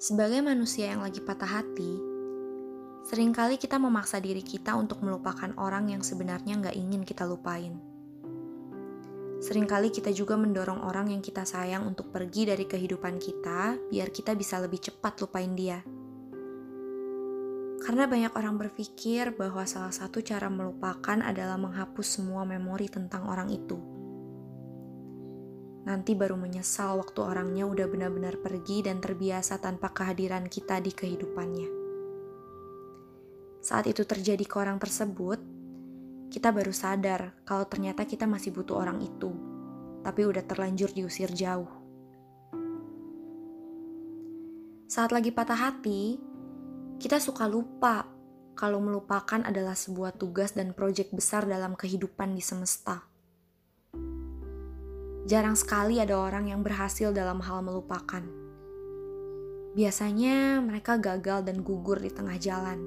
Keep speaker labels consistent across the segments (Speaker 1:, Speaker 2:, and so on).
Speaker 1: Sebagai manusia yang lagi patah hati, sering kali kita memaksa diri kita untuk melupakan orang yang sebenarnya nggak ingin kita lupain. Seringkali kita juga mendorong orang yang kita sayang untuk pergi dari kehidupan kita biar kita bisa lebih cepat lupain dia. Karena banyak orang berpikir bahwa salah satu cara melupakan adalah menghapus semua memori tentang orang itu. Nanti baru menyesal waktu orangnya udah benar-benar pergi dan terbiasa tanpa kehadiran kita di kehidupannya. Saat itu terjadi ke orang tersebut, kita baru sadar kalau ternyata kita masih butuh orang itu, tapi udah terlanjur diusir jauh. Saat lagi patah hati, kita suka lupa kalau melupakan adalah sebuah tugas dan proyek besar dalam kehidupan di semesta. Jarang sekali ada orang yang berhasil dalam hal melupakan. Biasanya mereka gagal dan gugur di tengah jalan.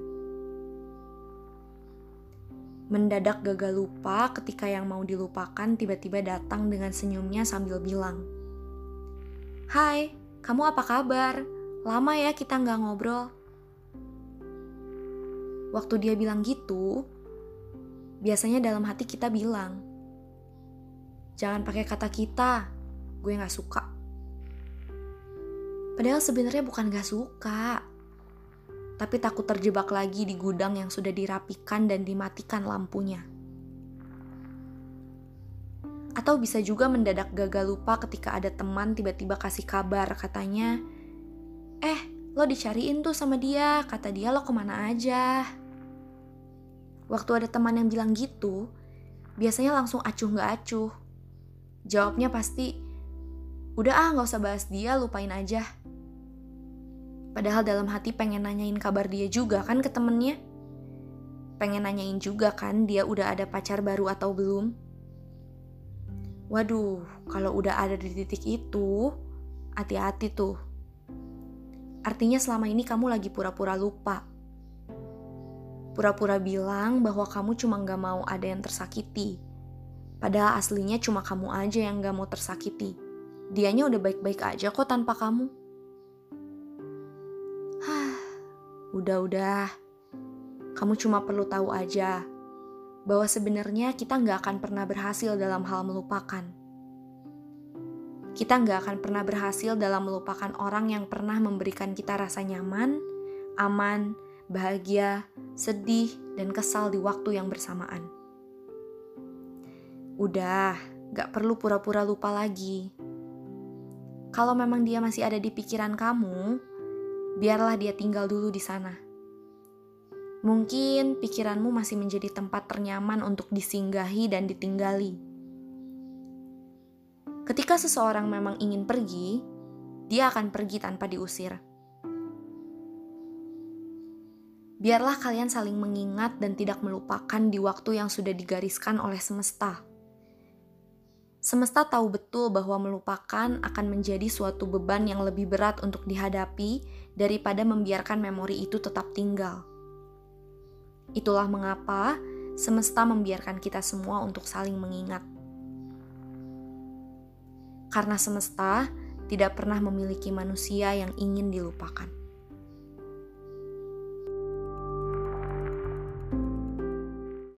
Speaker 1: Mendadak gagal lupa ketika yang mau dilupakan tiba-tiba datang dengan senyumnya sambil bilang, Hai, kamu apa kabar? Lama ya kita nggak ngobrol. Waktu dia bilang gitu, biasanya dalam hati kita bilang, jangan pakai kata kita, gue gak suka. Padahal sebenarnya bukan gak suka, tapi takut terjebak lagi di gudang yang sudah dirapikan dan dimatikan lampunya. Atau bisa juga mendadak gagal lupa ketika ada teman tiba-tiba kasih kabar katanya, Eh, lo dicariin tuh sama dia, kata dia lo ke mana aja. Waktu ada teman yang bilang gitu, biasanya langsung acuh gak acuh. Jawabnya pasti, udah ah gak usah bahas dia, lupain aja. Padahal dalam hati pengen nanyain kabar dia juga kan ke temennya. Pengen nanyain juga kan dia udah ada pacar baru atau belum. Waduh, kalau udah ada di titik itu, hati-hati tuh. Artinya selama ini kamu lagi pura-pura lupa Pura-pura bilang bahwa kamu cuma gak mau ada yang tersakiti. Padahal aslinya cuma kamu aja yang gak mau tersakiti. Dianya udah baik-baik aja kok tanpa kamu. Hah, udah-udah. Kamu cuma perlu tahu aja bahwa sebenarnya kita nggak akan pernah berhasil dalam hal melupakan. Kita nggak akan pernah berhasil dalam melupakan orang yang pernah memberikan kita rasa nyaman, aman, bahagia, sedih, dan kesal di waktu yang bersamaan. Udah, gak perlu pura-pura lupa lagi. Kalau memang dia masih ada di pikiran kamu, biarlah dia tinggal dulu di sana. Mungkin pikiranmu masih menjadi tempat ternyaman untuk disinggahi dan ditinggali. Ketika seseorang memang ingin pergi, dia akan pergi tanpa diusir Biarlah kalian saling mengingat dan tidak melupakan di waktu yang sudah digariskan oleh semesta. Semesta tahu betul bahwa melupakan akan menjadi suatu beban yang lebih berat untuk dihadapi daripada membiarkan memori itu tetap tinggal. Itulah mengapa semesta membiarkan kita semua untuk saling mengingat. Karena semesta tidak pernah memiliki manusia yang ingin dilupakan.